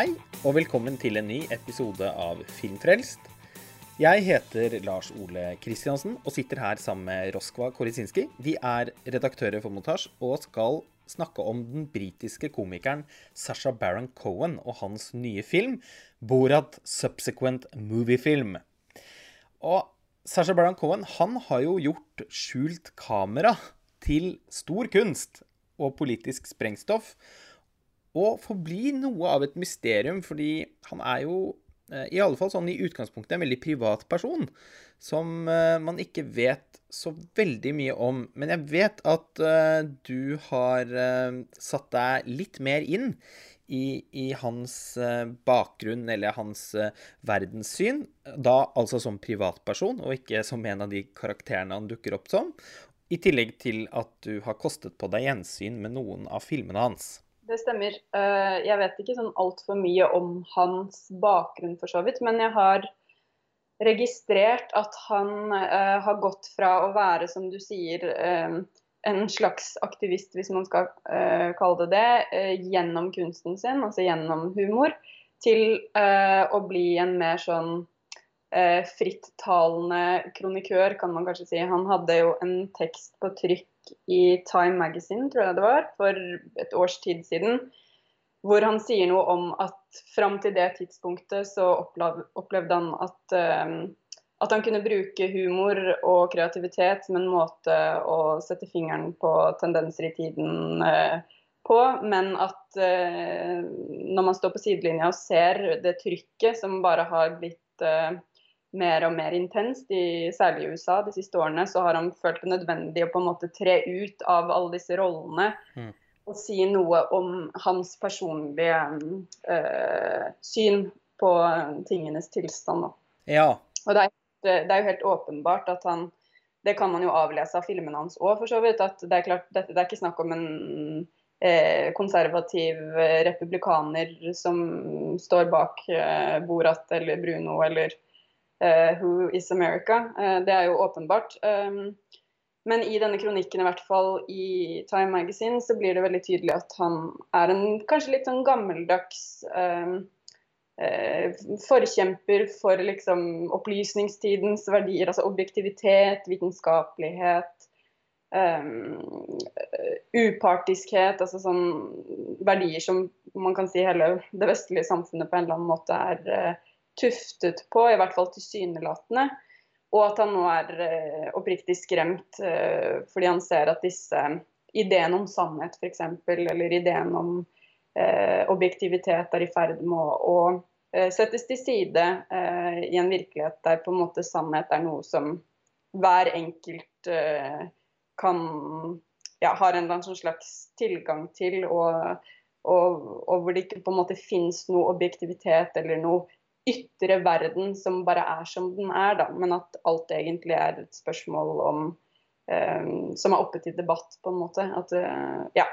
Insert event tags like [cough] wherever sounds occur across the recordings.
Hei, og velkommen til en ny episode av Filmfrelst. Jeg heter Lars Ole Kristiansen og sitter her sammen med Roskva Korisinski. Vi er redaktører for Montasj og skal snakke om den britiske komikeren Sasha Baron Cohen og hans nye film, Borat Subsequent Moviefilm. Og Sasha Baron Cohen han har jo gjort skjult kamera til stor kunst og politisk sprengstoff og forblir noe av et mysterium, fordi han er jo eh, i alle fall sånn i utgangspunktet en veldig privat person som eh, man ikke vet så veldig mye om. Men jeg vet at uh, du har satt deg litt mer inn i, i hans bakgrunn eller hans verdenssyn. Da altså som privatperson, og ikke som en av de karakterene han dukker opp som. I tillegg til at du har kostet på deg gjensyn med noen av filmene hans. Det stemmer. Jeg vet ikke sånn altfor mye om hans bakgrunn, for så vidt. Men jeg har registrert at han uh, har gått fra å være, som du sier, uh, en slags aktivist, hvis man skal kalle det det, gjennom kunsten sin, altså gjennom humor, til å bli en mer sånn frittalende kronikør, kan man kanskje si. Han hadde jo en tekst på trykk i Time Magazine, tror jeg det var, for et års tid siden, hvor han sier noe om at fram til det tidspunktet så opplevde han at, um, at han kunne bruke humor og kreativitet som en måte å sette fingeren på tendenser i tiden uh, på, men at uh, når man står på sidelinja og ser det trykket som bare har blitt uh, mer og mer intenst, i, særlig i USA de siste årene, så har han følt det nødvendig å på en måte tre ut av alle disse rollene. Mm Og si noe om hans personlige øh, syn på tingenes tilstand. Ja. Og det er, det er, jo helt åpenbart at han Det kan man jo avlese av filmene hans òg, for så vidt. At det er klart, det, det er ikke snakk om en eh, konservativ eh, republikaner som står bak eh, Borat eller Bruno eller eh, Who is America. Eh, det er jo åpenbart. Um, men i denne kronikken, i hvert fall i Time Magazine, så blir det veldig tydelig at han er en kanskje litt sånn gammeldags eh, eh, forkjemper for liksom opplysningstidens verdier, altså objektivitet, vitenskapelighet, um, upartiskhet, altså sånn verdier som man kan si hele det vestlige samfunnet på en eller annen måte er uh, tuftet på, i hvert fall tilsynelatende. Og at han nå er uh, oppriktig skremt uh, fordi han ser at disse ideen om sannhet f.eks., eller ideen om uh, objektivitet er i ferd med å, settes til side i en virkelighet der på en måte sannhet er noe som hver enkelt kan ja, har en eller annen slags tilgang til, og, og, og hvor det ikke på en måte finnes noe objektivitet eller noe ytre verden som bare er som den er, da. Men at alt egentlig er et spørsmål om um, Som er oppe til debatt, på en måte. At uh, ja.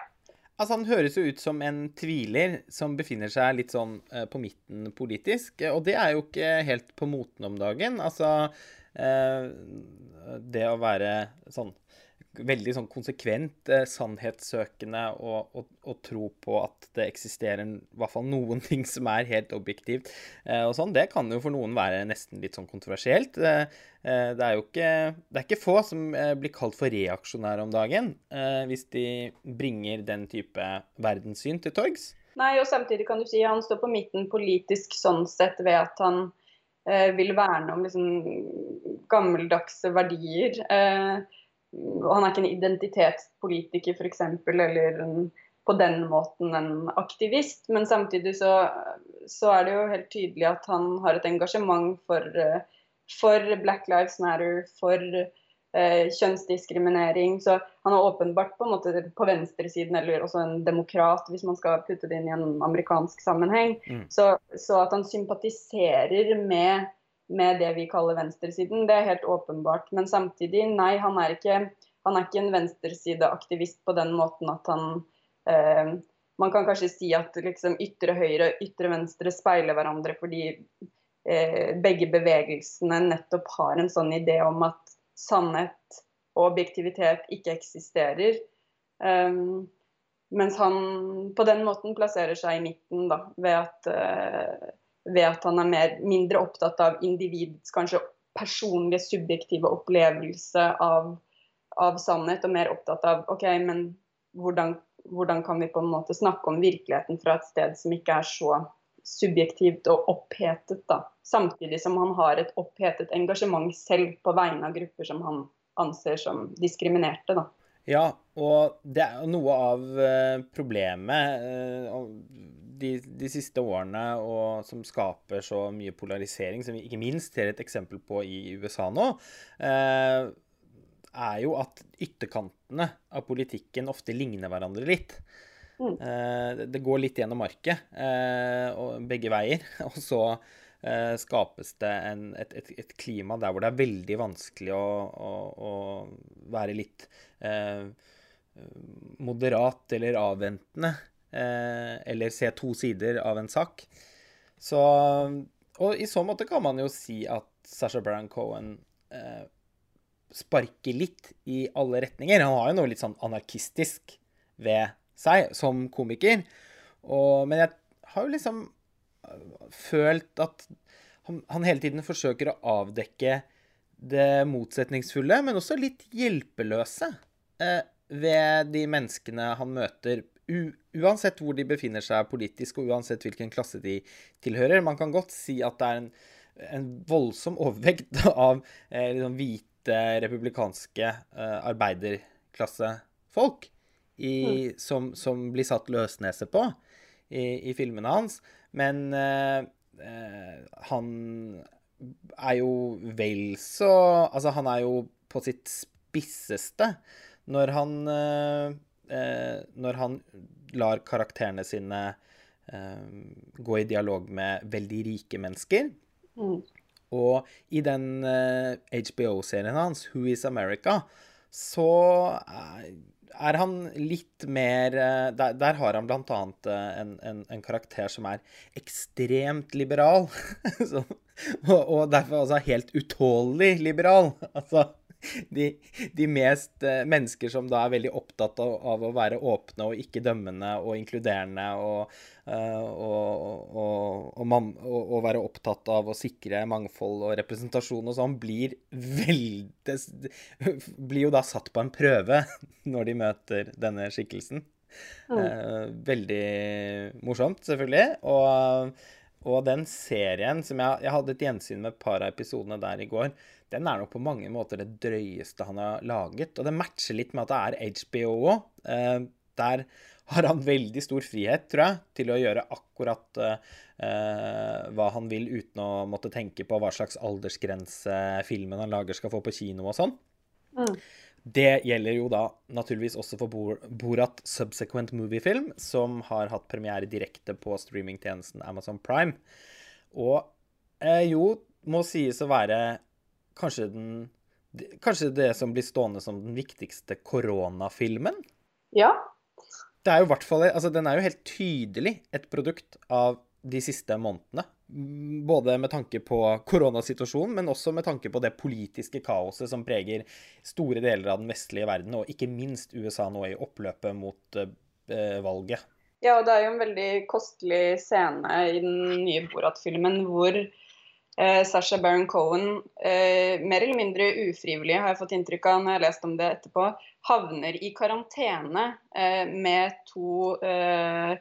Altså, Han høres jo ut som en tviler som befinner seg litt sånn uh, på midten politisk. Og det er jo ikke helt på moten om dagen. Altså, uh, det å være sånn veldig sånn konsekvent eh, sannhetssøkende og, og, og, tro på at det eksisterer i hvert fall noen [laughs] ting som er helt objektivt. Eh, og sånn, Det kan jo for noen være nesten litt sånn kontroversielt. Eh, eh det er jo ikke, det er ikke få som eh, blir kalt for reaksjonære om dagen, eh, hvis de bringer den type verdenssyn til torgs. Nei, og samtidig kan du si han står på midten politisk sånn sett ved at han vil verne om liksom gammeldagse verdier. Eh, han er ikke en identitetspolitiker f.eks. eller en, på den måten en aktivist. Men samtidig så, så, er det jo helt tydelig at han har et engasjement for, for Black Lives Matter, for eh, kjønnsdiskriminering. Så han er åpenbart på en måte på venstresiden, eller også en demokrat, hvis man skal putte det inn i en amerikansk sammenheng. Mm. Så, så at han sympatiserer med med det vi kaller venstresiden. Det er helt åpenbart. Men samtidig, nei, han er ikke, han er ikke en venstresideaktivist på den måten at han eh, Man kan kanskje si at liksom, ytre høyre og ytre venstre speiler hverandre fordi eh, begge bevegelsene nettopp har en sånn idé om at sannhet og objektivitet ikke eksisterer. Um, mens han på den måten plasserer seg i midten, da, ved at, uh, ved at han er mer, mindre opptatt av individets kanskje personlige, subjektive opplevelse av, av, sannhet, og mer opptatt av OK, men hvordan, hvordan kan vi på en måte snakke om virkeligheten fra et sted som ikke er så subjektivt og opphetet, da. Samtidig som han har et opphetet engasjement selv på vegne av grupper som han anser som diskriminerte, da. Ja, og det er jo noe av eh, problemet eh, de, de, siste årene, og som skaper så mye polarisering, som vi ikke minst ser et eksempel på i USA nå, eh, er jo at ytterkantene av politikken ofte ligner hverandre litt. Mm. Det går litt gjennom market, begge veier. [laughs] Og så skapes det en, et, et, et, klima der hvor det er veldig vanskelig å, å, å være litt Eh, moderat eller avventende, eh, eller se to sider av en sak. Så Og i så måte kan man jo si at Sasha Baron Cohen eh, sparker litt i alle retninger. Han har jo noe litt sånn anarkistisk ved seg som komiker. Og, men jeg har jo liksom følt at han, han, hele tiden forsøker å avdekke det motsetningsfulle, men også litt hjelpeløse eh, ved de menneskene han møter, uansett hvor de befinner seg politisk, og uansett hvilken klasse de tilhører. Man kan godt si at det er en, en voldsom overvekt [laughs] av eh, liksom hvite, republikanske eh, arbeiderklassefolk mm. som, som, blir satt løsnese på i, i filmene hans. Men eh, eh, han er jo vel så Altså, han er jo på sitt spisseste når han, eh, eh, når han lar karakterene sine eh, gå i dialog med veldig rike mennesker. Mm. Og i den HBO-serien hans, Who Is America, så er han litt mer Der, der har han annet en, en, en, karakter som er ekstremt liberal. [laughs] så, og, og, derfor også helt utålelig liberal. Altså de, de, mest uh, mennesker som da er veldig opptatt av, av, å være åpne og ikke dømmende og inkluderende og, uh, og, og, og, være opptatt av å sikre mangfold og representasjon og sånn, blir veldig Blir jo da satt på en prøve [laughs] når de møter denne skikkelsen. Mm. Uh, veldig morsomt, selvfølgelig. Og, og den serien som jeg, jeg hadde et gjensyn med et par av episodene der i går, den er nok på mange måter det drøyeste han har laget. Og det matcher litt med at det er HBO òg. Eh, der har han veldig stor frihet, tror jeg, til å gjøre akkurat eh, hva han vil, uten å måtte tenke på hva slags aldersgrense filmen han lager, skal få på kino og sånn. Mm. Det gjelder jo da naturligvis også for Borat Subsequent Moviefilm, som har hatt premiere direkte på streamingtjenesten Amazon Prime. Og eh, jo må sies å være kanskje, den, kanskje det som blir stående som den viktigste koronafilmen? Ja. Det er jo hvert fall, altså Den er jo helt tydelig et produkt av de siste månedene. Både med tanke på koronasituasjonen, men også med tanke på det politiske kaoset som preger store deler av den vestlige verden, og ikke minst USA nå i oppløpet mot eh, valget. Ja, og det er jo en veldig kostelig scene i den nye Borat-filmen hvor eh, Sasha Baron Cohen, eh, mer eller mindre ufrivillig, har jeg fått inntrykk av når jeg har lest om det etterpå, havner i karantene eh, med to eh,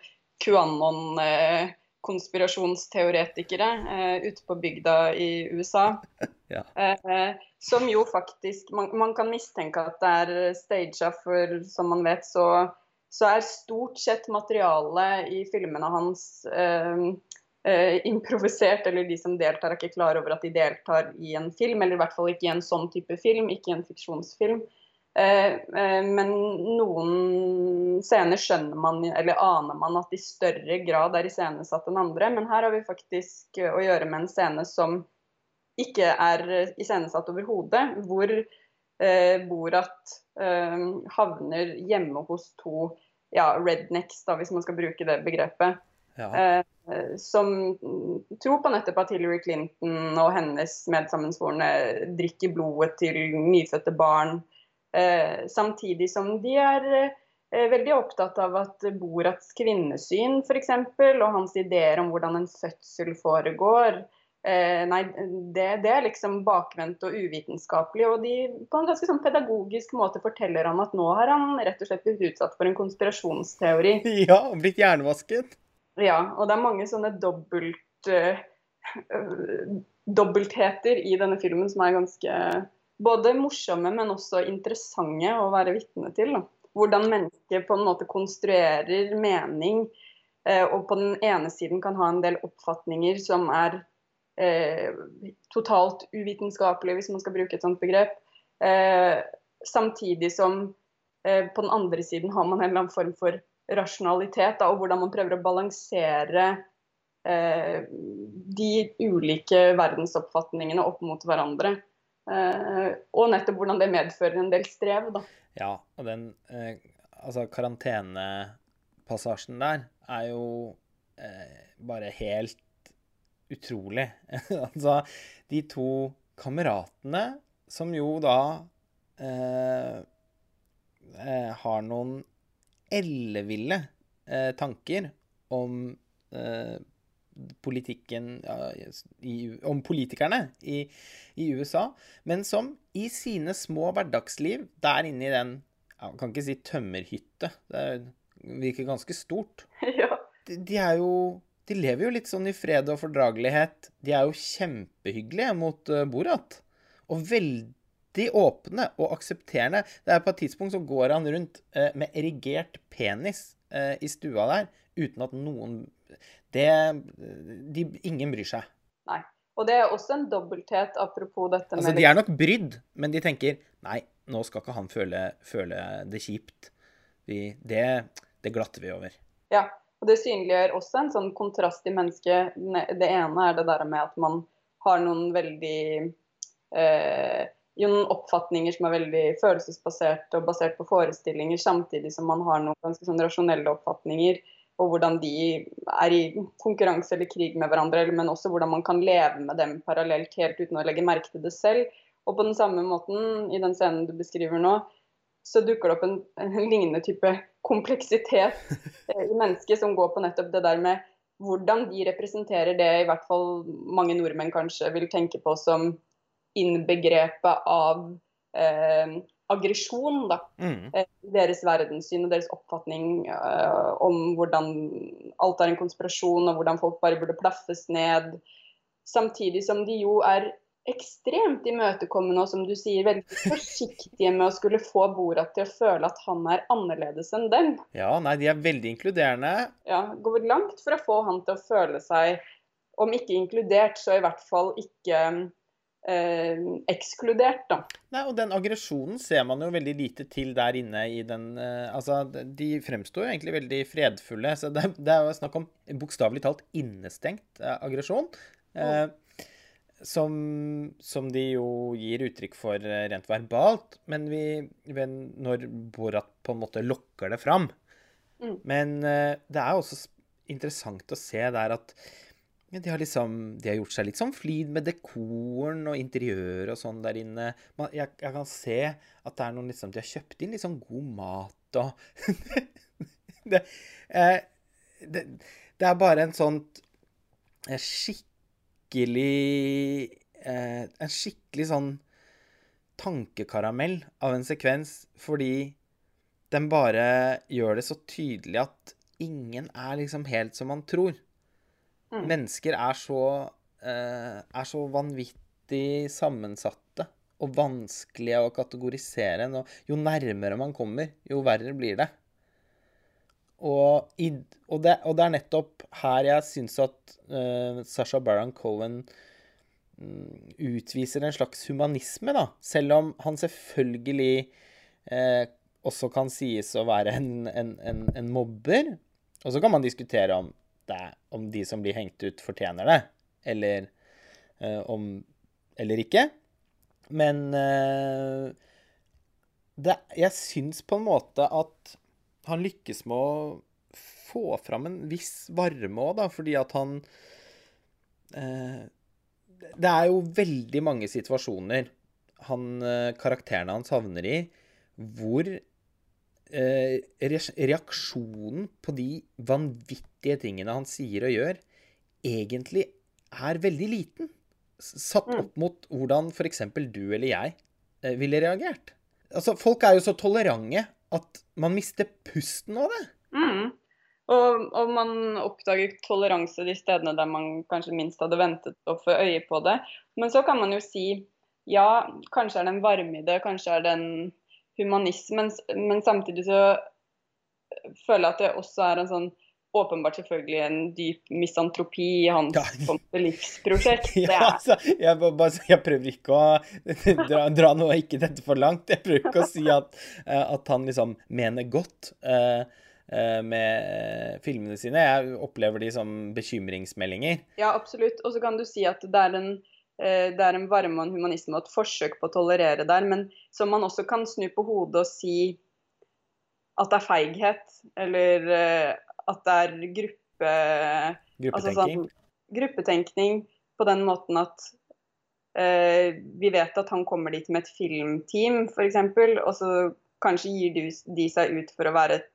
QAnon-konspirasjonsteoretikere eh, ute på bygda i USA. [laughs] ja. Eh, som jo faktisk man, man, kan mistenke at det er staged, for som man vet, så så er stort sett materialet i filmene hans eh, eh, improvisert, eller de som deltar, er ikke klar over at de deltar i en film. Eller i hvert fall ikke i en sånn type film, ikke i en fiksjonsfilm. Eh, eh, men noen scener skjønner man, eller aner man at i større grad er iscenesatt enn andre. Men her har vi faktisk å gjøre med en scene som ikke er iscenesatt overhodet. Hvor eh, Borat eh, havner hjemme hos to ja, rednecks, da, hvis man skal bruke det begrepet. Ja. Eh, som tror på nettopp at Hillary Clinton og hennes medsammensvorne drikker blodet til nyfødte barn. Eh, samtidig som de er eh, veldig opptatt av at Borats kvinnesyn f.eks. og hans ideer om hvordan en fødsel foregår, Eh, nei, det, det, er liksom bakvendt og uvitenskapelig. Og de på en ganske sånn pedagogisk måte forteller han at nå har han rett og slett blitt utsatt for en konspirasjonsteori. [laughs] Ja, blitt hjernevasket. Ja, og det er mange sånne dobbelt, uh, dobbeltheter i denne filmen som er ganske både morsomme, men også interessante å være vitne til. Da. Hvordan mennesker på en måte konstruerer mening, eh, og på den ene siden kan ha en del oppfatninger som er eh, totalt uvitenskapelige, hvis man skal bruke et sånt begrep. Eh, samtidig som eh, på den andre siden har man en eller annen form for rasjonalitet, da, og hvordan man prøver å balansere eh, de ulike verdensoppfatningene opp mot hverandre. Eh, og nettopp hvordan det medfører en del strev. Da. Ja, og den eh, altså karantenepassasjen der er jo bare helt utrolig. [laughs] altså, de to kameratene som jo da eh, eh, har noen elleville eh, tanker om eh, politikken ja, i, Om politikerne i, i, USA, men som i sine små hverdagsliv der inne i den Jeg kan ikke si tømmerhytte. Det virker ganske stort. [laughs] Ja. De, de er jo de lever jo litt sånn i fred og fordragelighet. De er jo kjempehyggelige mot uh, Borat. Og veldig åpne og aksepterende. Det er På et tidspunkt så går han rundt uh, med erigert penis uh, i stua der uten at noen Det de, Ingen bryr seg. Nei. Og det er også en dobbelthet, apropos dette med Altså, De er nok brydd, men de tenker Nei, nå skal ikke han føle, føle det kjipt. Vi, det, det glatter vi over. Ja, og Det synliggjør også en sånn kontrast i mennesket. Det ene er det der med at man har noen veldig eh, noen oppfatninger som er veldig følelsesbasert og basert på forestillinger, samtidig som man har noen ganske sånn rasjonelle oppfatninger og hvordan de er i konkurranse eller krig med hverandre, men også hvordan man kan leve med dem parallelt helt uten å legge merke til det selv. Og på den samme måten, i den scenen du beskriver nå, så dukker det opp en, en lignende type kompleksitet [laughs] eh, i mennesket som går på nettopp det der med hvordan de representerer det i hvert fall mange nordmenn kanskje vil tenke på som innbegrepet av eh, aggresjon. da. Mm. Eh, deres verdenssyn og deres oppfatning uh, om hvordan alt er en konspirasjon, og hvordan folk bare burde plaffes ned. Samtidig som de jo er ekstremt imøtekommende og som du sier, veldig forsiktige med å skulle få Borat til å føle at han er annerledes enn dem. Ja, nei, de er veldig inkluderende. Ja, går langt for å få han til å føle seg, om ikke inkludert, så i hvert fall ikke eh, ekskludert, da. Nei, og den aggresjonen ser man jo veldig lite til der inne i den eh, Altså, de fremstår jo egentlig veldig fredfulle. Så det, det er jo snakk om bokstavelig talt innestengt eh, aggresjon. Eh, som, som, de jo gir uttrykk for eh, rent verbalt, men vi, når Borat på en måte lokker det fram. Mm. Men uh, det er også interessant å se der at ja, de, har liksom, de har gjort seg litt sånn flid med dekoren og interiøret og sånn der inne. Man, jeg, jeg, kan se at det er noen liksom, de har kjøpt inn litt sånn god mat og [laughs] det, eh, det, det, er bare en sånn skikkelig eh, En skikkelig sånn tankekaramell av en sekvens fordi den bare gjør det så tydelig at ingen er liksom helt som man tror. Mm. Mennesker er så eh, er så vanvittig sammensatte og vanskelige å kategorisere. Jo nærmere man kommer, jo verre blir det. Og, i, og, det, og, det, er nettopp her jeg syns at uh, Sasha Baron Cohen um, utviser en slags humanisme, da. Selv om han selvfølgelig eh, også kan sies å være en, en, en, en mobber. Og så kan man diskutere om, det, om de som blir hengt ut, fortjener det, eller uh, om Eller ikke. Men det, jeg syns på en måte at han lykkes med å få fram en viss varme òg, da, fordi at han eh, Det er jo veldig mange situasjoner han, eh, karakterene hans havner i, hvor eh, reaksjonen på de vanvittige tingene han sier og gjør, egentlig er veldig liten. Satt Mm. opp mot hvordan f.eks. du eller jeg eh, ville reagert. Altså, Folk er jo så tolerante at man mister pusten av det. Mm. Og, og man oppdager toleranse de stedene der man kanskje minst hadde ventet å få øye på det. Men så kan man jo si ja, kanskje er det en varme i det, kanskje er det en humanisme, men, samtidig så føler jeg at det også er en sånn åpenbart selvfølgelig en dyp misantropi i hans Ja. livsprosjekt. [laughs] Det Ja, altså, jeg, bare, jeg prøver ikke å [laughs] dra, dra noe ikke dette for langt. Jeg prøver ikke å si at, eh, at han liksom mener godt uh, med filmene sine. Jeg opplever de som bekymringsmeldinger. ja, absolutt. Og så kan du si at det er en det er en varme og en humanisme og et forsøk på å tolerere der, men som man også kan snu på hodet og si at det er feighet, eller eh, at det er gruppe... Altså sånn gruppetenkning på den måten at eh, vi vet at han kommer dit med et filmteam, f.eks., og så kanskje gir de, de seg ut for å være et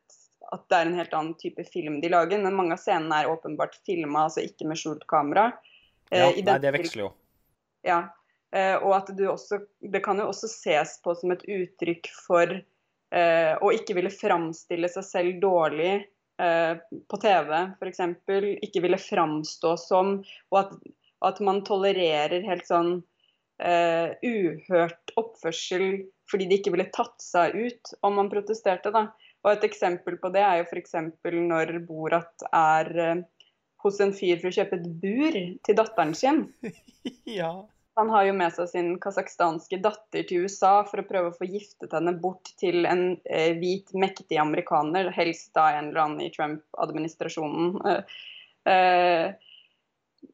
at det er en helt annen type film de lager, men mange av scenene er åpenbart filma, altså ikke med skjult kamera. Eh, Ja, nei, det veksler jo. Ja, eh, og at du også Det kan jo også ses på som et uttrykk for eh, å ikke ville framstille seg selv dårlig eh, på TV, f.eks. Ikke ville framstå som Og at, at man tolererer helt sånn eh, uhørt oppførsel fordi de ikke ville tatt seg ut om man protesterte, da. Og et eksempel på det er jo f.eks. når Borat er eh, hos en fyr for å kjøpe et bur til datteren sin. [laughs] Ja. Han har jo med seg sin kasakhstanske datter til USA for å prøve å få giftet henne bort til en eh, hvit, mektig amerikaner, helst da en eller annen i Trump-administrasjonen. Eh, eh,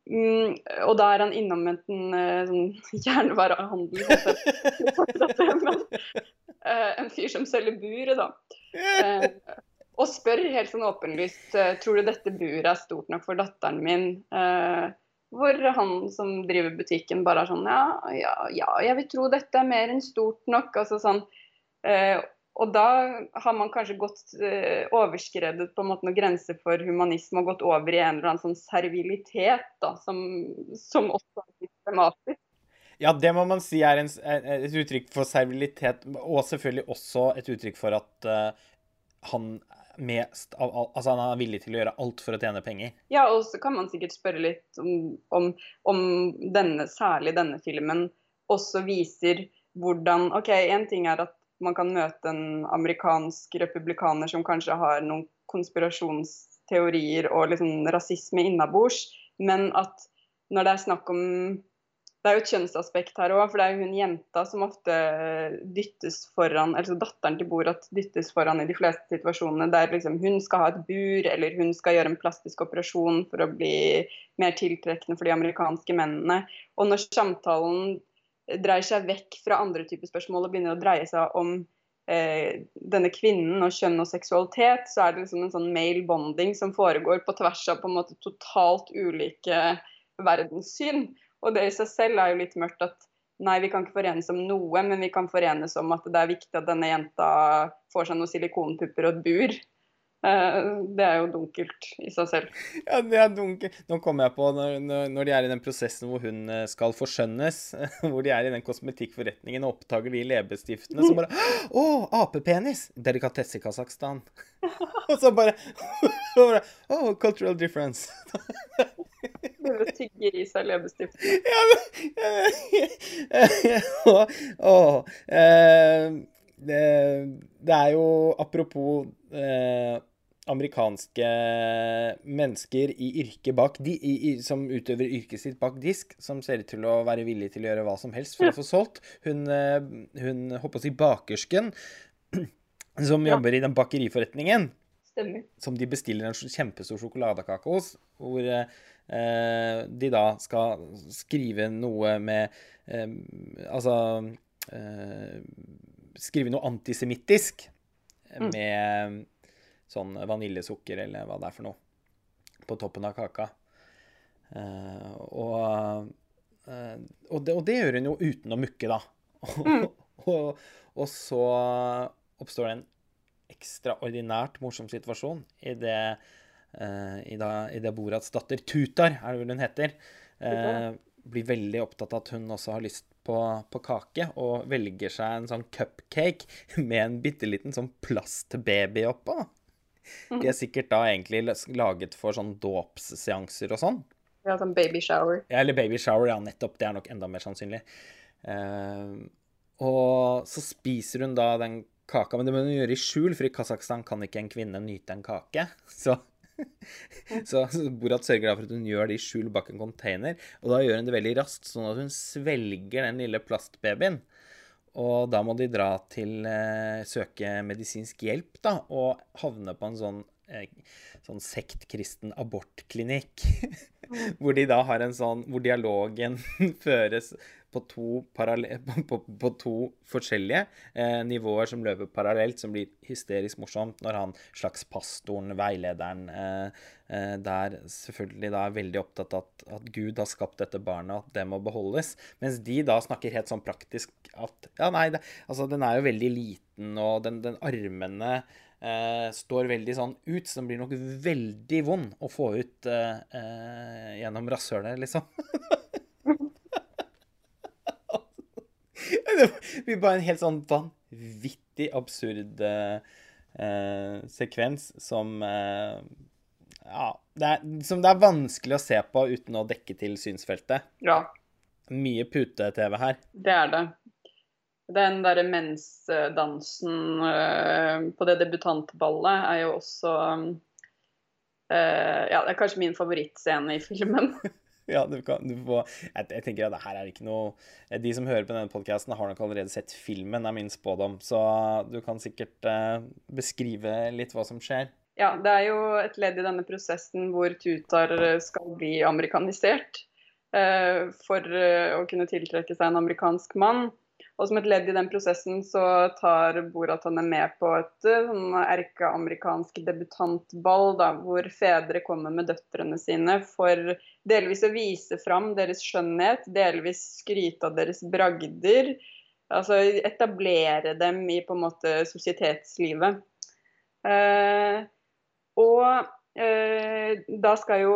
mm, og da er han innom en uh, sånn jernvarehandel, [laughs] [laughs] eh, en fyr som selger buret, da. Eh, og spør helt sånn åpenlyst eh, tror du dette buret er stort nok for datteren min. Eh, hvor han som driver butikken bare er sånn ja, ja, ja, jeg vil tro dette er mer enn stort nok. Altså sånn. Eh, og da har man kanskje gått eh, overskredet på en måte noen grenser for humanisme og gått over i en eller annen sånn servilitet da, som, som også er systematisk. Ja, det må man si er en, et uttrykk for servilitet, og selvfølgelig også et uttrykk for at uh, han mest av alt Altså, han er villig til å gjøre alt for å tjene penger. Ja, og så kan man sikkert spørre litt om, om, om denne, særlig denne filmen også viser hvordan OK, én ting er at man kan møte en amerikansk republikaner som kanskje har noen konspirasjonsteorier og liksom rasisme innabords, men at når det er snakk om det er jo et kjønnsaspekt her òg, for det er jo hun jenta som ofte dyttes foran, altså datteren til Borat dyttes foran i de fleste situasjonene der liksom hun skal ha et bur, eller hun skal gjøre en plastisk operasjon for å bli mer tiltrekkende for de amerikanske mennene. Og når samtalen dreier seg vekk fra andre typer spørsmål og begynner å dreie seg om eh, denne kvinnen og kjønn og seksualitet, så er det liksom en sånn male bonding som foregår på tvers av på en måte totalt ulike verdenssyn. Og det i seg selv er jo litt mørkt at nei, vi kan ikke forenes om noe, men vi kan forenes om at det er viktig at denne jenta får seg noen silikonpupper og et bur. Eh, det er jo dunkelt i seg selv. Ja, det er dunkelt. Nå kommer jeg på når, når, de er i den prosessen hvor hun eh, skal forskjønnes, [laughs] hvor de er i den kosmetikkforretningen og oppdager de leppestiftene, som bare Å, apepenis! Delikatesse i Kasakhstan. [laughs] og [laughs] så bare Å, cultural difference. Begynner å tygge i seg leppestiften. [laughs] Ja, men [laughs] å, å, eh, det, det er jo apropos eh, amerikanske mennesker i yrket bak de, i, i, som utøver yrket sitt bak disk, som ser ut til å være villig til å gjøre hva som helst for å få solgt. Hun, eh, hun håper å si bakersken, [clears throat] som Ja. jobber i den bakeriforretningen Stemmer. som de bestiller en kjempestor sjokoladekake hos, hvor eh, de da skal skrive noe med eh, Altså eh, Skrive noe antisemittisk Mm. med sånn vaniljesukker eller hva det er for noe, på toppen av kaka. Eh, og, eh, og, det, og det gjør hun jo uten å mukke, da. Mm. [laughs] og, og så oppstår det en ekstraordinært morsom situasjon i det, i da, i det Borats datter, Tutar, er det vel hun heter, eh, blir veldig opptatt av at hun også har lyst på, på, kake, og velger seg en sånn cupcake [laughs] med en bitte liten sånn plastbaby oppå. De er sikkert da egentlig laget for sånn dåpsseanser og sånn. Ja, sånn baby shower. Ja, eller baby shower, ja, nettopp. Det er nok enda mer sannsynlig. Uh, og så spiser hun da den kaka, men det må hun gjøre i skjul, for i Kasakhstan kan ikke en kvinne nyte en kake. [laughs] Så, [laughs] så, så Borat sørger da for at hun gjør det i skjul bak en container, og da gjør hun det veldig raskt, sånn at hun svelger den lille plastbabyen. Og da må de dra til eh, søke medisinsk hjelp, da, og havne på en sånn, eh, sånn sektkristen abortklinikk. [laughs] hvor de da har en sånn Hvor dialogen [laughs] føres på to, [laughs] på, på to forskjellige eh, nivåer som løper parallelt, som blir hysterisk morsomt når han slags pastoren, veilederen, eh, eh, der selvfølgelig da er veldig opptatt av at, at, Gud har skapt dette barnet, at det må beholdes. Mens de da snakker helt sånn praktisk at Ja, nei, det, altså den er jo veldig liten, og den, den armene Uh, står veldig sånn ut, så den blir nok veldig vond å få ut uh, uh, gjennom rasshølet, liksom. [laughs] [laughs] det blir bare en helt sånn vanvittig absurd eh, sekvens som eh, Ja, det er, som det er vanskelig å se på uten å dekke til synsfeltet. Ja. Mye pute-TV her. Det er det. Den derre mensdansen eh, på det debutantballet er jo også Ja, det er kanskje min favorittscene i filmen. [laughs] [laughs] Ja, du kan, du får, jeg, jeg, tenker at det her er ikke noe De som hører på denne podkasten, har nok allerede sett filmen, er min spådom. Så du kan sikkert eh, beskrive litt hva som skjer. Ja, det er jo et ledd i denne prosessen hvor Tutar skal bli amerikanisert. Eh, for uh, å kunne tiltrekke seg en amerikansk mann. Og som et ledd i den prosessen så tar Borat henne med på et eh, sånn erkeamerikansk debutantball, da, hvor fedre kommer med døtrene sine for delvis å vise fram deres skjønnhet, delvis skryte av deres bragder. Altså etablere dem i på en måte sosietetslivet. Eh, og da skal jo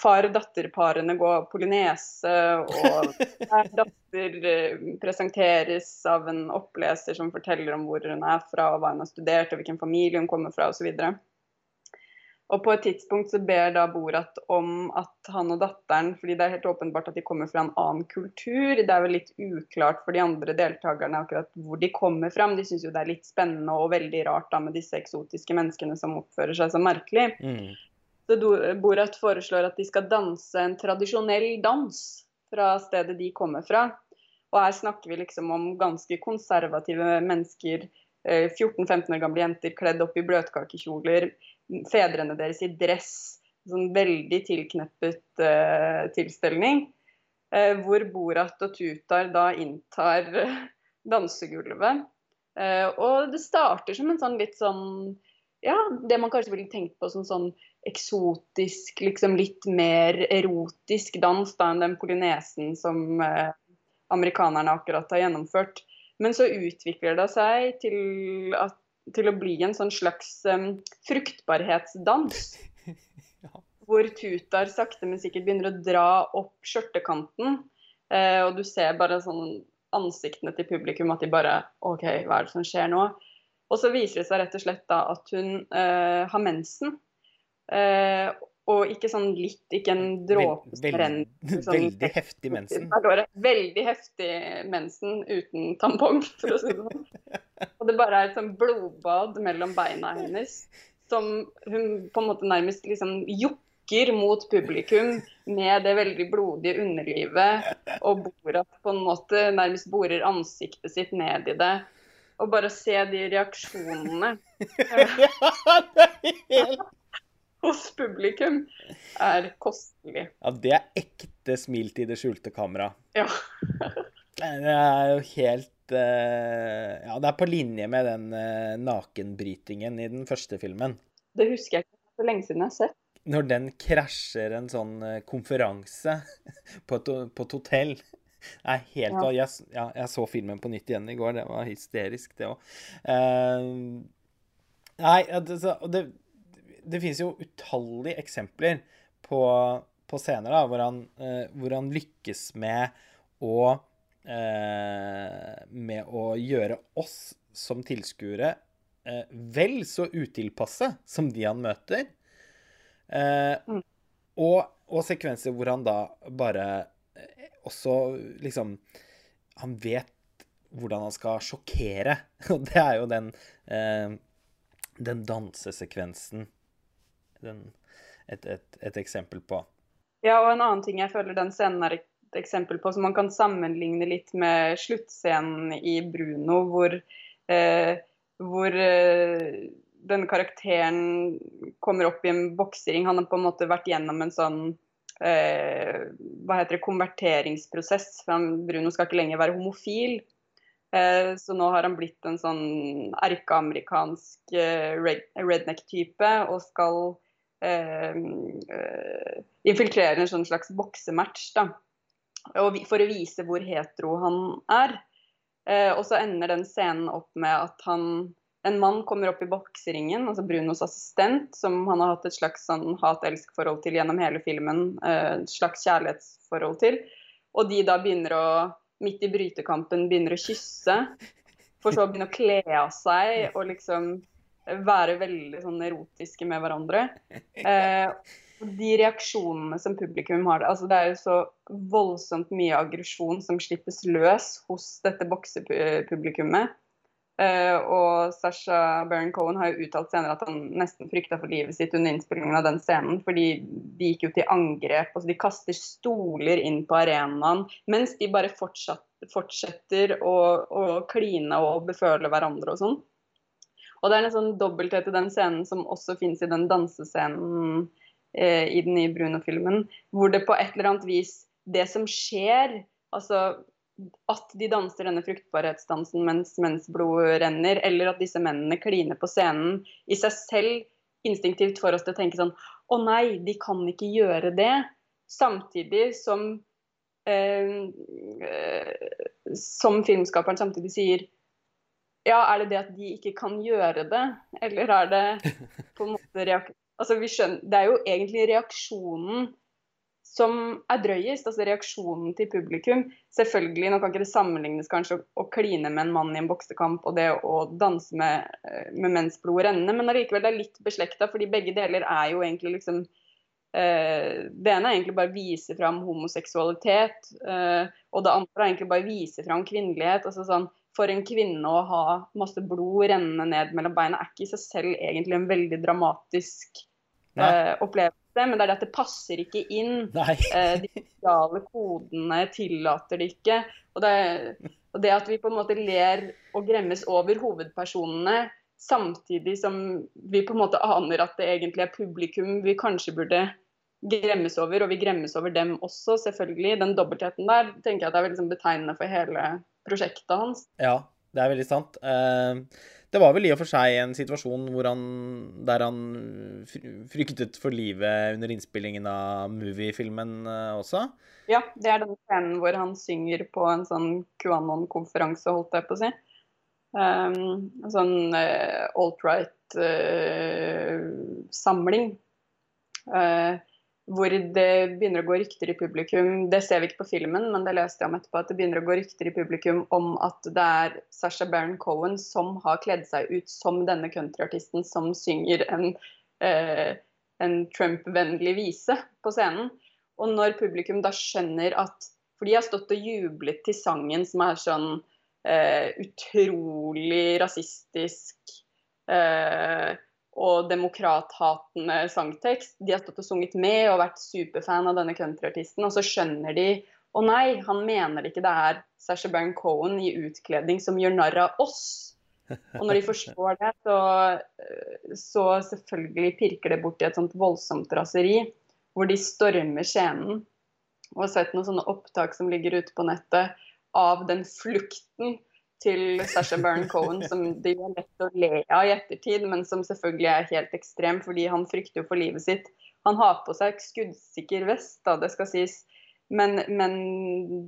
far-datter-parene gå polynese, og hver [laughs] datter eh, presenteres av en oppleser som forteller om hvor hun er fra, og hva hun har studert, og hvilken familie hun kommer fra, osv. Og på et tidspunkt så ber da Borat om at han og datteren, fordi det er helt åpenbart at de kommer fra en annen kultur, det er vel litt uklart for de andre deltakerne akkurat hvor de kommer fra, men de syns jo det er litt spennende og veldig rart da med disse eksotiske menneskene som oppfører seg så merkelig. Mm. Så Borat foreslår at de skal danse en tradisjonell dans fra stedet de kommer fra. Og her snakker vi liksom om ganske konservative mennesker, 14-15 eh, år gamle jenter kledd opp i bløtkakekjoler fedrene deres i dress. Sånn veldig tilkneppet uh, tilstelning. Uh, hvor Borat og Tutar da inntar uh, dansegulvet. og det starter som en sånn litt sånn Ja, det man kanskje ville tenkt på som sånn eksotisk, liksom litt mer erotisk dans da enn den polynesen som amerikanerne akkurat har gjennomført. Men så utvikler det seg til at til å bli en sånn slags um, fruktbarhetsdans. [laughs] ja. Hvor tutar sakte, men sikkert begynner å dra opp skjørtekanten. Uh, og du ser bare sånn ansiktene til publikum at de bare OK, hva er det som skjer nå? Og så viser det seg rett og slett da at hun uh, har mensen. Uh, og ikke sånn litt, ikke en dråpe som renner. Sånn, veldig heftig mensen. Veldig heftig mensen uten tampong, for å si det sånn. Og det bare er et sånn blodbad mellom beina hennes som hun på en måte nærmest liksom jokker mot publikum med det veldig blodige underlivet, og Borat på en måte nærmest borer ansiktet sitt ned i det. Og bare se de reaksjonene. [laughs] ja, det er helt hos publikum er kostelig. Ja, det er ekte smil til det skjulte kamera. Ja. [laughs] det er jo helt uh, Ja, det er på linje med den uh, nakenbrytingen i den første filmen. Det husker jeg ikke så lenge siden jeg har sett. Når den krasjer en sånn uh, konferanse [laughs] på et, på et hotell Nei, helt ja. Jeg, ja, jeg, så filmen på nytt igjen i går. Det var hysterisk, det òg. Uh, nei, det, det, det finnes jo utallige eksempler på, på scener da, hvor han, eh, hvor han lykkes med å eh, Med å gjøre oss som tilskuere eh, vel så utilpasse som de han møter. Mm. Og, og, sekvenser hvor han da bare også liksom Han vet hvordan han skal sjokkere. [laughs] Og det er jo den, den dansesekvensen den, et, et, et, eksempel på. Ja, og en annen ting jeg føler den scenen er et eksempel på, som man kan sammenligne litt med sluttscenen i Bruno, hvor, eh, hvor eh, denne karakteren kommer opp i en boksering. Han har på en måte vært gjennom en sånn eh, hva heter det, konverteringsprosess. Bruno skal ikke lenger være homofil. Eh, så nå har han blitt en sånn erkeamerikansk eh, redneck-type og skal Eh, eh, infiltrerer en sånn slags boksematch. da, For å vise hvor hetero han er. Eh, og så ender den scenen opp med at han en mann kommer opp i bokseringen, altså Brunos assistent, som han har hatt et slags sånn hat-elsk-forhold til gjennom hele filmen. Et slags kjærlighetsforhold til. Og de da begynner å, midt i brytekampen, begynner å kysse. For så å begynne å kle av seg og liksom være veldig sånn erotiske med hverandre. [laughs] Eh, de reaksjonene som publikum har altså Det er jo så voldsomt mye aggresjon som slippes løs hos dette boksepublikummet. Eh, og Sasha Baron Cohen har jo uttalt senere at han nesten frykta for livet sitt under innspillingen av den scenen, fordi de gikk jo til angrep. altså De kaster stoler inn på arenaen mens de bare fortsatt, fortsetter å, å kline og beføle hverandre og sånn. Og det er en sånn dobbelthet i den scenen som også finnes i den dansescenen eh, i den nye Bruno-filmen, hvor det på et eller annet vis Det som skjer, altså at de danser denne fruktbarhetsdansen mens mensblod renner, eller at disse mennene kliner på scenen, i seg selv instinktivt får oss til å tenke sånn Å nei, de kan ikke gjøre det. Samtidig som eh, eh, Som filmskaperen samtidig sier ja, er det det at de ikke kan gjøre det, eller er det på en måte reak Altså, vi skjønner Det er jo egentlig reaksjonen som er drøyest, altså reaksjonen til publikum. Selvfølgelig, nå kan ikke det sammenlignes kanskje å, kline med en mann i en boksekamp og det å danse med, eh, med mens blodet renner, men allikevel det er litt beslekta, fordi begge deler er jo egentlig liksom eh, Det ene er egentlig bare å vise fram homoseksualitet, eh, og det andre er egentlig bare å vise fram kvinnelighet. altså sånn for en kvinne å ha masse blod rennende ned mellom beina er ikke i seg selv egentlig en veldig dramatisk uh, opplevelse. Men det er det at det passer ikke inn. Uh, de sosiale kodene tillater det ikke. Og det, og det, at vi på en måte ler og gremmes over hovedpersonene, samtidig som vi på en måte aner at det egentlig er publikum vi kanskje burde gremmes over, og vi gremmes over dem også, selvfølgelig. Den dobbeltheten der tenker jeg at er liksom betegnende for hele prosjektet hans. Ja, det er veldig sant. Eh, det var vel i og for seg en situasjon han, der han fryktet for livet under innspillingen av Movie-filmen eh, også? Ja, det er den scenen hvor han synger på en sånn QAnon-konferanse, holdt jeg på å si. Um, en sånn alt-right-samling. Uh, uh, hvor det begynner å gå rykter i publikum Det ser vi ikke på filmen, men det leste jeg om etterpå. At det begynner å gå rykter i publikum om at det er Sasha Baron Cohen som har kledd seg ut som denne countryartisten som synger en, eh, en Trump-vennlig vise på scenen. Og når publikum da skjønner at For de har stått og jublet til sangen som er sånn eh, utrolig rasistisk. Eh, og demokrathatende sangtekst. De har stått og sunget med og vært superfan av denne countryartisten, og så skjønner de å nei, han mener ikke det er Sasha Baron Cohen i utkledning som gjør narr av oss. Og når de forstår det, så, så selvfølgelig pirker det bort i et sånt voldsomt raseri, hvor de stormer scenen. Og har sett noen sånne opptak som ligger ute på nettet av den flukten til Sasha Baron Cohen som det er lett å le av i ettertid, men som selvfølgelig er helt ekstrem fordi han frykter jo for livet sitt. Han har på seg skuddsikker vest, da, det skal sies. Men, men,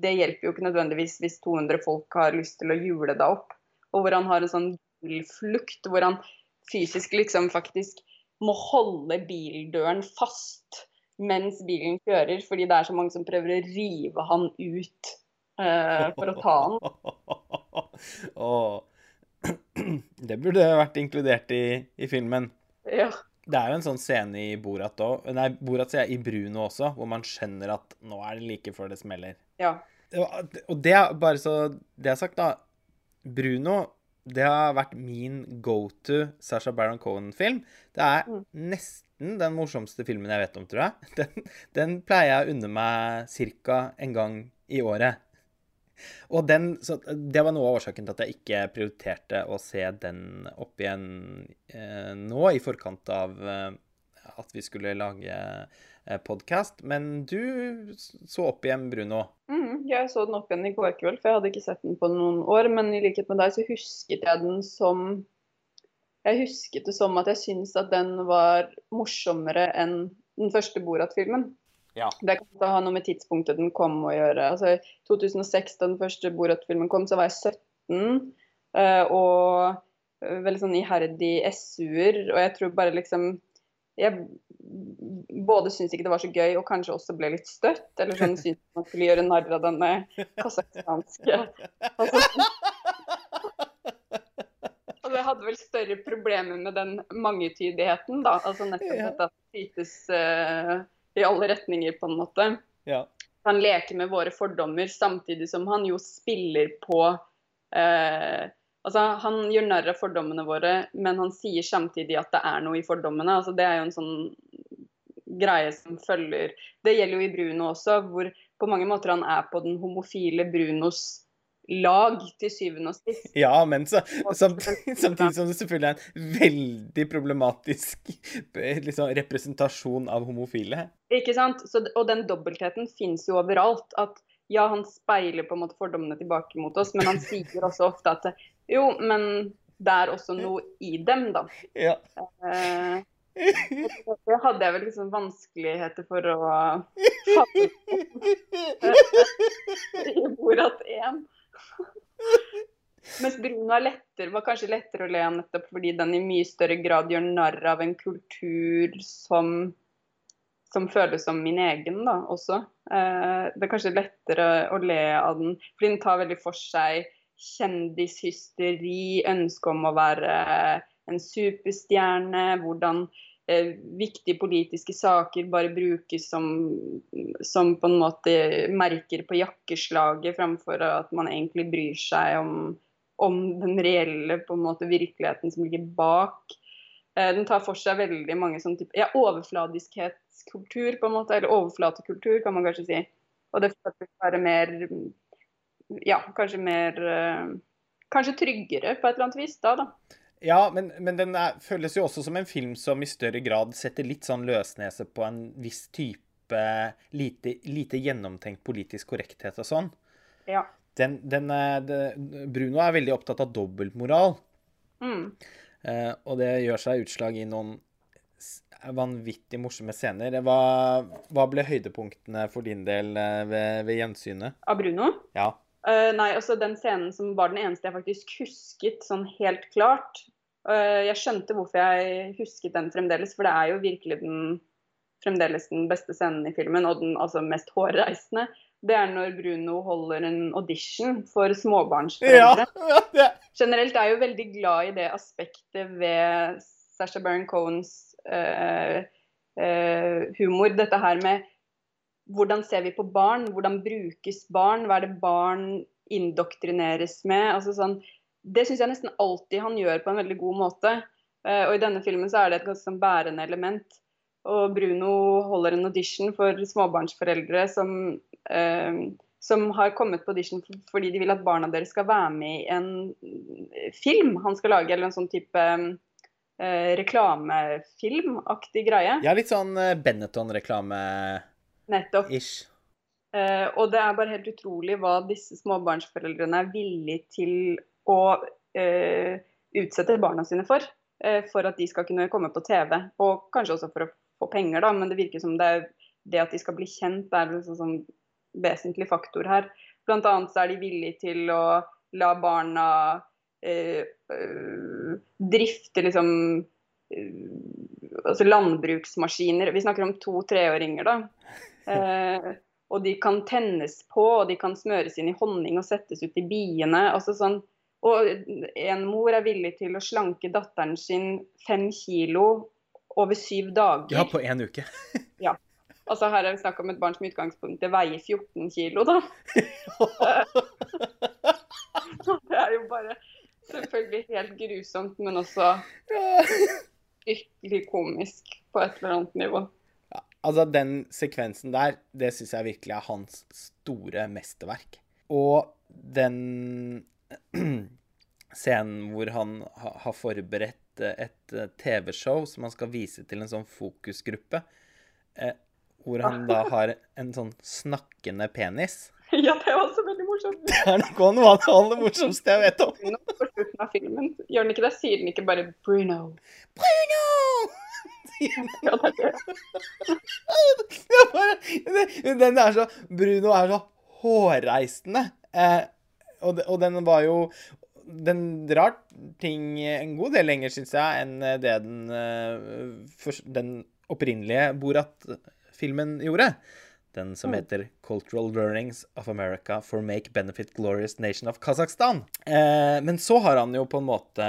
det hjelper jo ikke nødvendigvis hvis 200 folk har lyst til å jule deg opp. Og hvor han har en sånn bilflukt, hvor han fysisk liksom faktisk må holde bildøren fast mens bilen kjører, fordi det er så mange som prøver å rive han ut uh, for å ta han. [laughs] [laughs] Oh. [clears throat] Det burde vært inkludert i, i filmen. Ja. Det er jo en sånn scene i Borat òg, nei, Borat sier jeg i Bruno også, hvor man skjønner at nå er det like før det smeller. Ja. Og det er bare så Det er sagt, da. Bruno, det har vært min go to Sasha Baron Cohen-film. Det er mm. nesten den morsomste filmen jeg vet om, tror jeg. [laughs] Den, den pleier jeg å unne meg ca. en gang i året. [laughs] Og den, det var noe av årsaken til at jeg ikke prioriterte å se den opp igjen eh, nå, i forkant av eh, at vi skulle lage eh, podkast. Men du så opp igjen Bruno? Mm, jeg så den opp igjen i går kveld, for jeg hadde ikke sett den på noen år. Men i likhet med deg så husket jeg den som Jeg husket det som at jeg syntes at den var morsommere enn den første Borat-filmen. Ja. Det kan ha noe med tidspunktet den kom å gjøre. Altså, I 2006, da den første Borat-filmen kom, så var jeg 17 eh, og eh, veldig sånn iherdig SU-er. Og jeg tror bare liksom Jeg både syntes ikke det var så gøy, og kanskje også ble litt støtt. Eller sånn syntes man skulle gjøre narr av denne kasakhstanske altså, altså, jeg hadde vel større problemer med den mangetydigheten, da. Altså nettopp ja. at det skytes uh, i alle retninger, på en måte. Ja. Han leker med våre fordommer, samtidig som han jo spiller på eh, Altså, Han gjør narr av fordommene våre, men han sier samtidig at det er noe i fordommene. altså Det er jo en sånn greie som følger Det gjelder jo i Bruno også, hvor på mange måter han er på den homofile Brunos lag til syvende og sist. Ja, men så, samtidig, [laughs] samtidig, som det selvfølgelig er en veldig problematisk liksom, representasjon av homofile. Ikke sant. Så, og den dobbeltheten fins jo overalt. At ja, han speiler på en måte fordommene tilbake mot oss, men han [laughs] sier også ofte at jo, men det er også noe i dem, da. Ja. Eh, det hadde jeg vel liksom vanskeligheter for å [laughs] fatte i Borat 1. Mens Bruno er lettere, var kanskje lettere å le av nettopp fordi den i mye større grad gjør narr av en kultur som, som føles som min egen, da, også. Eh, det er kanskje lettere å le av den, fordi den tar veldig for seg kjendishysteri, ønske om å være en superstjerne, hvordan eh, viktige politiske saker bare brukes som, som, på en måte merker på jakkeslaget, framfor at man egentlig bryr seg om, om den reelle på en måte, virkeligheten som ligger bak. Eh, den tar for seg veldig mange sånne typer ja, overfladiskhetskultur, på en måte, eller overflatekultur, kan man kanskje si. Og det føles være mer Ja, kanskje mer eh, Kanskje tryggere på et eller annet vis da, da. Ja, men, men den er, føles jo også som en film som i større grad setter litt sånn løsnese på en viss type lite, lite gjennomtenkt politisk korrekthet og sånn. Ja. Den, den er, det, Bruno er veldig opptatt av dobbeltmoral. Mm. Eh, og det gjør seg utslag i noen vanvittig morsomme scener. Hva, hva, ble høydepunktene for din del eh, ved, ved gjensynet? Av Bruno? Ja. Uh, nei, altså den scenen som var den eneste jeg faktisk husket sånn helt klart. Uh, jeg skjønte hvorfor jeg husket den fremdeles, for det er jo virkelig den fremdeles den beste scenen i filmen, og den altså mest hårreisende. Det er når Bruno holder en audition for småbarnsforeldre. Ja, [laughs] ja, Generelt er jeg jo veldig glad i det aspektet ved Sasha Baron Cohens uh, humor. Dette her med hvordan ser vi på barn? Hvordan brukes barn? Hva er det barn indoktrineres med? Altså sånn, det syns jeg nesten alltid han gjør på en veldig god måte. Uh, og i denne filmen så er det et ganske sånn bærende element. Og Bruno holder en audition for småbarnsforeldre som, uh, som har kommet på audition fordi de vil at barna deres skal være med i en film han skal lage, eller en sånn type eh, reklamefilmaktig greie. Ja, litt sånn Benetton-reklame. Nettopp. Eh, og det er bare helt utrolig hva disse småbarnsforeldrene er villige til å eh, utsette barna sine for. Eh, for at de skal kunne komme på TV, og kanskje også for å få penger, da. Men det virker som det er det at de skal bli kjent, er en sånn vesentlig faktor her. Blant annet så er de villige til å la barna eh, eh, drifte liksom eh, altså landbruksmaskiner. Vi snakker om to-treåringer, da. Eh, og de kan tennes på, og de kan smøres inn i honning og settes ut i biene. altså sånn og en mor er villig til å slanke datteren sin fem kilo over syv dager. Ja, på én uke. [laughs] ja. Altså Her er det snakk om et barn som i utgangspunktet veier 14 kilo, da. [laughs] det er jo bare selvfølgelig helt grusomt, men også ytterlig komisk på et eller annet nivå. Ja, altså Den sekvensen der, det syns jeg virkelig er hans store mesterverk. Og den [clears throat] scenen hvor han har forberedt eh, et eh, TV-show som han skal vise til en sånn fokusgruppe. Eh, hvor han da har en sånn snakkende penis. [laughs] Ja, det er også veldig morsomt. Det er noe av noe av det aller morsomste jeg vet om. På slutten av filmen gjør den ikke det? Sier den ikke bare 'Bruno'? Bruno! [laughs] Ja, det er [laughs] det. Den er så Bruno er så hårreisende. Eh, og, og, den var jo Den drar ting en god del lenger, syns jeg, enn det den, uh, den opprinnelige Borat-filmen gjorde. Den som mm. heter 'Cultural Learnings of America for Make Benefit Glorious Nation of Kazakhstan'. Eh, men så har han jo på en måte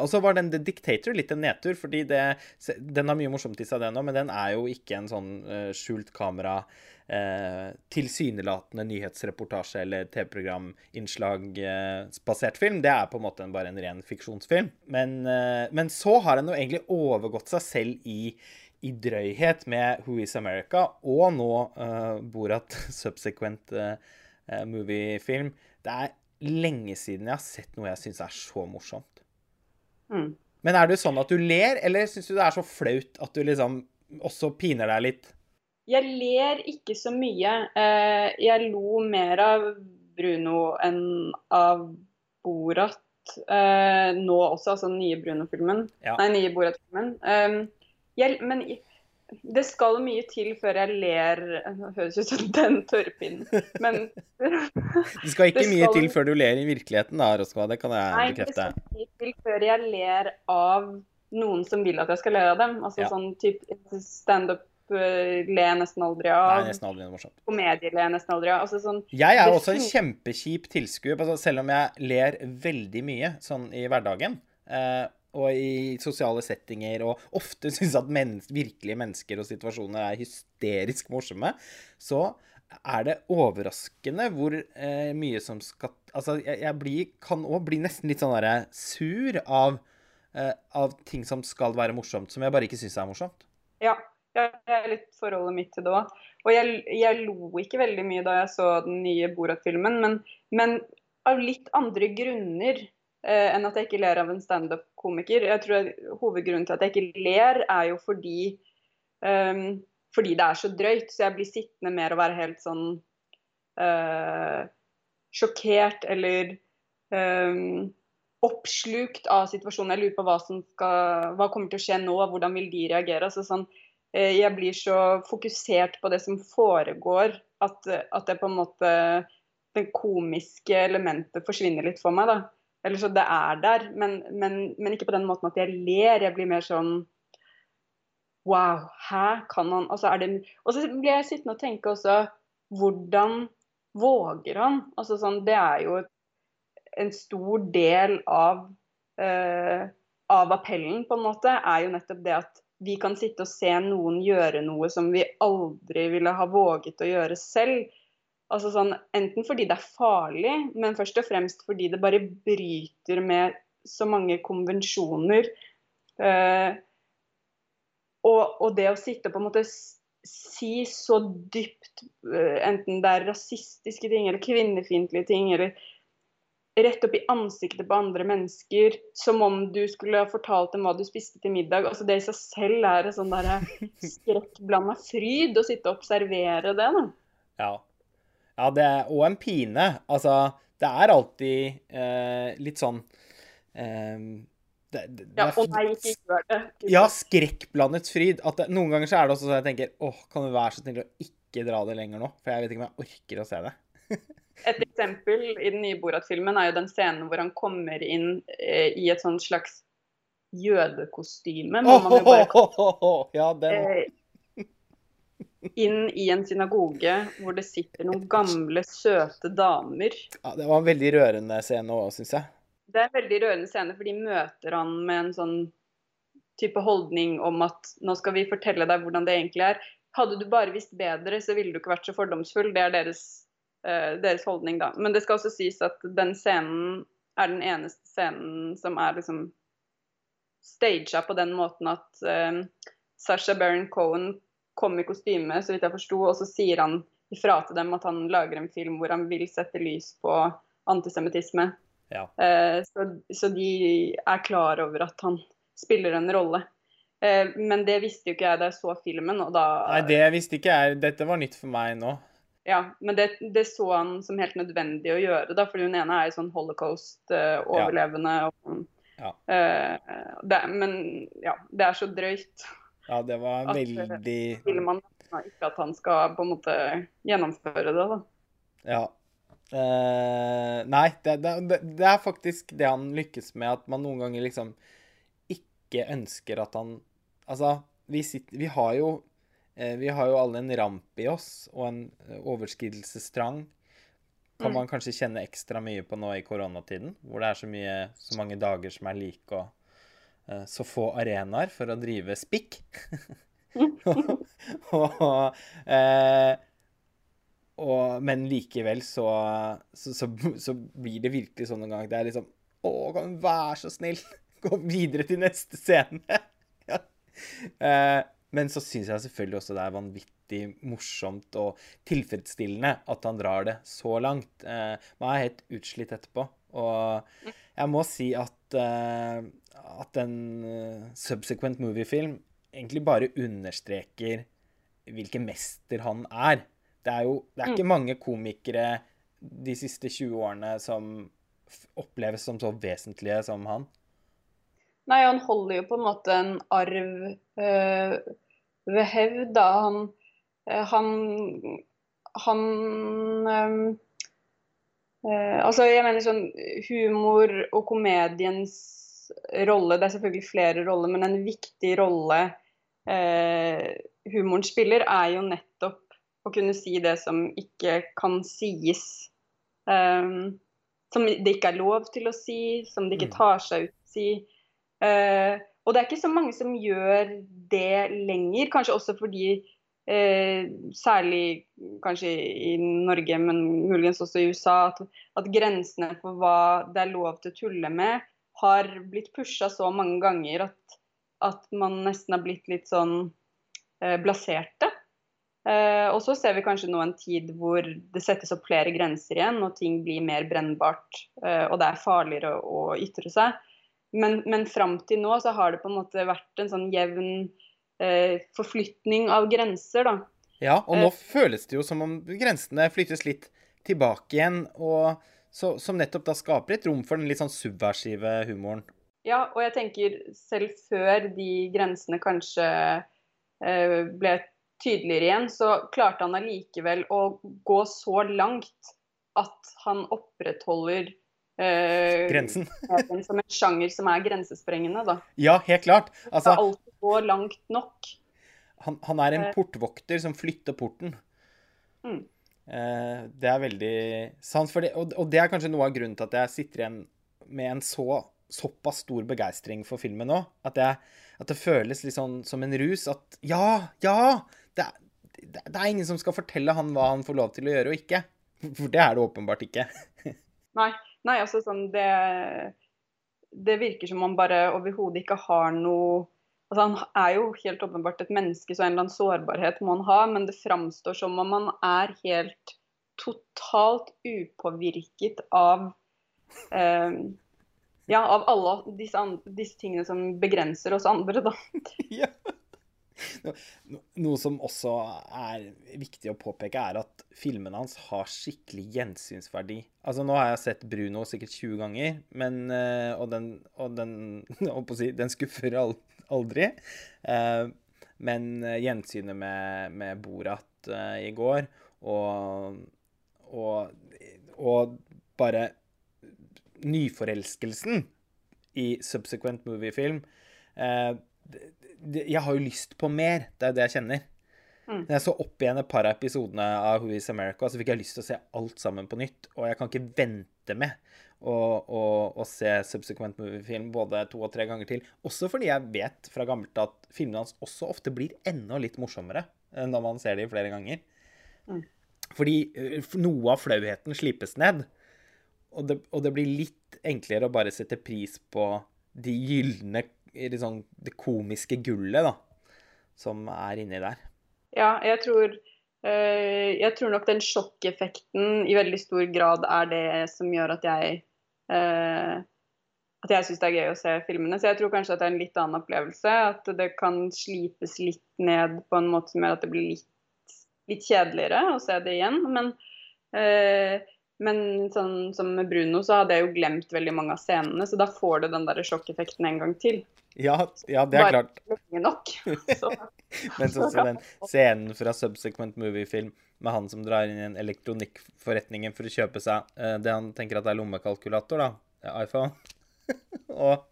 Og så var den The Dictator litt en nedtur, fordi det, den har mye morsomt i seg, den òg, men den er jo ikke en sånn uh, skjult kamera eh, tilsynelatende nyhetsreportasje eller TV-programinnslag-basert eh, film. Det er på en måte bare en ren fiksjonsfilm. Men, eh, men så har den jo egentlig overgått seg selv i, i drøyhet med Who Is America og nå uh, Borat [laughs] Subsequent uh, Movie-film. Det er lenge siden jeg har sett noe jeg syns er så morsomt. Mm. Men er det sånn at du ler, eller syns du det er så flaut at du liksom også piner deg litt? Jeg ler ikke så mye. Eh, jeg lo mer av Bruno enn av Borat eh, nå også, altså den nye Bruno-filmen. Ja. Nei, nye Borat-filmen. Eh, men det skal mye til før jeg ler Det høres ut som den tørrpinnen, men [laughs] Det skal ikke [laughs] det mye til før du ler i virkeligheten da, Roskva. Det kan jeg nei, bekrefte. Nei, det skal mye til før jeg ler av noen som vil at jeg skal le av dem. Altså ja. sånn type standup le nesten aldri av. Nei, nesten aldri morsomt. Komedie ler nesten aldri av. Altså, sånn, jeg er også en kjempekjip tilskuer, altså, selv om jeg ler veldig mye sånn i hverdagen. Eh, og i sosiale settinger, og ofte [laughs] syns at menneske, virkelige mennesker og situasjoner er hysterisk morsomme, så er det overraskende hvor eh, mye som skal Altså, jeg, jeg blir, kan òg bli nesten litt sånn derre sur av, eh, av ting som skal være morsomt, som jeg bare ikke syns er morsomt. Ja, det er litt forholdet mitt til det òg. Og jeg, jeg, lo ikke veldig mye da jeg så den nye Borat-filmen, men, men, av litt andre grunner eh, enn at jeg ikke ler av en standup-komiker. Jeg tror jeg, Hovedgrunnen til at jeg ikke ler, er jo fordi, um, fordi det er så drøyt. Så jeg blir sittende mer og være helt sånn uh, sjokkert eller um, oppslukt av situasjonen. Jeg lurer på hva som skal, hva kommer til å skje nå, hvordan vil de reagere. Altså sånn, jeg blir så fokusert på det som foregår, at, at det på en måte Det komiske elementet forsvinner litt for meg. da. Eller så det er der, men, men, men, ikke på den måten at jeg ler. Jeg blir mer sånn Wow, hæ? Kan han Og så blir jeg sittende og tenke også Hvordan våger han? Altså sånn, Det er jo en stor del av, eh, av appellen, på en måte, er jo nettopp det at vi kan sitte og se noen gjøre noe som vi aldri ville ha våget å gjøre selv. Altså sånn, enten fordi det er farlig, men først og fremst fordi det bare bryter med så mange konvensjoner. Eh, og, og, det å sitte og på en måte si så dypt, eh, enten det er rasistiske ting eller kvinnefiendtlige ting, eller rett opp i ansiktet på andre mennesker, som om du skulle ha fortalt dem hva du spiste til middag. Altså Det i seg selv er en sånn [laughs] skrekkblanda fryd å sitte og observere det. da. Ja. ja det er, og en pine. Altså, det er alltid eh, litt sånn eh, det, det, Ja, det ja, og nei, ikke gjør det. Ja, skrekkblandet fryd. At noen ganger så er det også så jeg tenker åh, kan du være så snill å ikke dra det lenger nå? For jeg vet ikke om jeg orker å se det. Et eksempel i den nye Borat-filmen er jo den scenen hvor han kommer inn eh, i et sånt slags jødekostyme. Må man jo bare Åh, ja, den eh, inn i en synagoge hvor det sitter noen gamle, søte damer. ja, Det var en veldig rørende scene òg, syns jeg. Det er en veldig rørende scene, for de møter han med en sånn type holdning om at nå skal vi fortelle deg hvordan det egentlig er. Hadde du bare visst bedre, så ville du ikke vært så fordomsfull. Det er deres, deres holdning, da. Men det skal også sies at den scenen er den eneste scenen som er liksom staged på den måten at uh, Sasha Baron Cohen kom i kostyme, så vidt jeg forsto, og så sier han ifra til dem at han lager en film hvor han vil sette lys på antisemittisme. Ja. Uh, så, så de er klar over at han spiller en rolle. Eh, men det visste jo ikke jeg da jeg så filmen, og da Nei, det visste ikke jeg. Dette var nytt for meg nå. Ja, men det, det så han som helt nødvendig å gjøre, da, fordi hun ene er jo sånn holocaust-overlevende. Ja. Ja. Uh, det, men ja, det er så drøyt. Ja, det var At, veldig Vil man ikke at han skal på en måte gjennomføre det, da. Ja. Uh, nei, det, det, det er faktisk det han lykkes med, at man noen ganger liksom ikke ønsker at han Altså, vi, sitter, vi har jo eh, Vi har jo alle en ramp i oss, og en eh, overskridelsestrang kan Mm. man kanskje kjenne ekstra mye på nå i koronatiden, hvor det er så mye, så mange dager som er like, og eh, så få arenaer for å drive spikk. [laughs] og, eh, og, men likevel så, så, så, så blir det virkelig sånn noen gang. Det er liksom Å, kan du være så snill? Gå videre til neste scene. [laughs] ja. Men så syns jeg selvfølgelig også det er vanvittig morsomt og tilfredsstillende at han drar det så langt. Eh, man er helt utslitt etterpå. Og jeg må si at, eh, at en eh, subsequent movie-film egentlig bare understreker hvilken mester han er. Det er jo det er ikke mange komikere de siste 20 årene som oppleves som så vesentlige som han. Nei, han holder jo på en måte en arv øh, ved hevd, da. Han, øh, han, han eh, Altså, jeg mener sånn humor og komediens rolle Det er selvfølgelig flere roller, men en viktig rolle humoren spiller, er jo nettopp å kunne si det som ikke kan sies. Som det ikke er lov til å si, som det ikke Mm. tar seg ut å si. Eh, og det er ikke så mange som gjør det lenger, kanskje også fordi eh, særlig kanskje i Norge, men muligens også i USA, at, at grensene for hva det er lov til å tulle med, har blitt pusha så mange ganger at, at man nesten har blitt litt sånn eh, blaserte. Og så ser vi kanskje nå en tid hvor det settes opp flere grenser igjen, og ting blir mer brennbart, og det er farligere å, å ytre seg. Men, men fram til nå så har det på en måte vært en sånn jevn eh, forflytning av grenser, da. Ja, og nå føles det jo som om grensene flyttes litt tilbake igjen, og så, som nettopp da skaper et rom for den litt sånn subversive humoren. Ja, og jeg tenker selv før de grensene kanskje eh, ble tydeligere igjen, så klarte han allikevel å gå så langt at han opprettholder eh, Grensen. [laughs] som en sjanger som er grensesprengende, da. Ja, helt klart. Altså, skal alltid gå langt nok. han, han er en Eh. portvokter som flytter porten. Mm. Uh, det er veldig sant, for det, og, og det er kanskje noe av grunnen til at jeg sitter igjen med en så, såpass stor begeistring for filmen nå. At, jeg, at det føles litt sånn som en rus. At ja, ja! Det, det, det er ingen som skal fortelle han hva han får lov til å gjøre og ikke. For det er det åpenbart ikke. [laughs] Nei, nei altså sånn det Det virker som man bare overhodet ikke har noe Altså Han er jo helt åpenbart et menneske, så en eller annen sårbarhet må han ha, men det framstår som om han er helt totalt upåvirket av eh, Ja, av alle disse, disse tingene som begrenser oss andre, da. [laughs] Noe som også er viktig å påpeke, er at filmene hans har skikkelig gjensynsverdi. Altså, nå har jeg sett Bruno sikkert 20 ganger, men, eh, og den, og den, [laughs] si, den skuffer aldri. Eh, men eh, gjensynet med, med Borat i går, og, og, og bare nyforelskelsen i subsequent moviefilm eh, jeg har jo lyst på mer. Det er jo det jeg kjenner. Mm. Når jeg så opp igjen et par av episodene av Who is America, så fikk jeg lyst til å se alt sammen på nytt. Og jeg kan ikke vente med å, å, å se subsequent movie-film både to og tre ganger til. Også fordi jeg vet fra gammelt at filmene hans også ofte blir enda litt morsommere når man ser dem flere ganger. Mm. Fordi eh, noe av flauheten slipes ned. Og det, og det blir litt enklere å bare sette pris på de gylne liksom, det komiske gullet da, som er inni der. Ja, jeg tror, øh, jeg tror nok den sjokkeffekten i veldig stor grad er det som gjør at jeg øh, at jeg syns det er gøy å se filmene. Så jeg tror kanskje at det er en litt annen opplevelse. At det kan slipes litt ned på en måte som gjør at det blir litt, litt kjedeligere å se det igjen. Men øh, men sånn som med Bruno, så hadde jeg jo glemt veldig mange av scenene, så da får du den der sjokkeffekten en gang til. Ja, ja det er klart. Lenge nok. [laughs] Så. Men sånn som den scenen fra Subsequent Movie-film med han som drar inn i en elektronikkforretningen for å kjøpe seg uh, det han tenker at er lommekalkulator, da. iPhone. [laughs] Og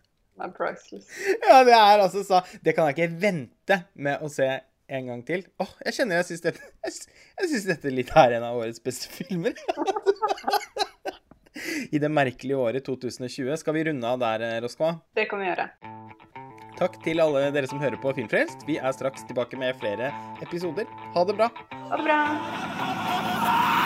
Ja, det er altså så Det kan jeg ikke vente med å se en gang til. Åh, oh, jeg kjenner jeg syns dette, jeg, synes dette litt er en av årets beste filmer. [laughs] I det merkelige året 2020. Skal vi runde av der, Roskva? Det kan vi gjøre. Takk til alle dere som hører på Filmfrelst. Vi er straks tilbake med flere episoder. Ha det bra. Ha det bra.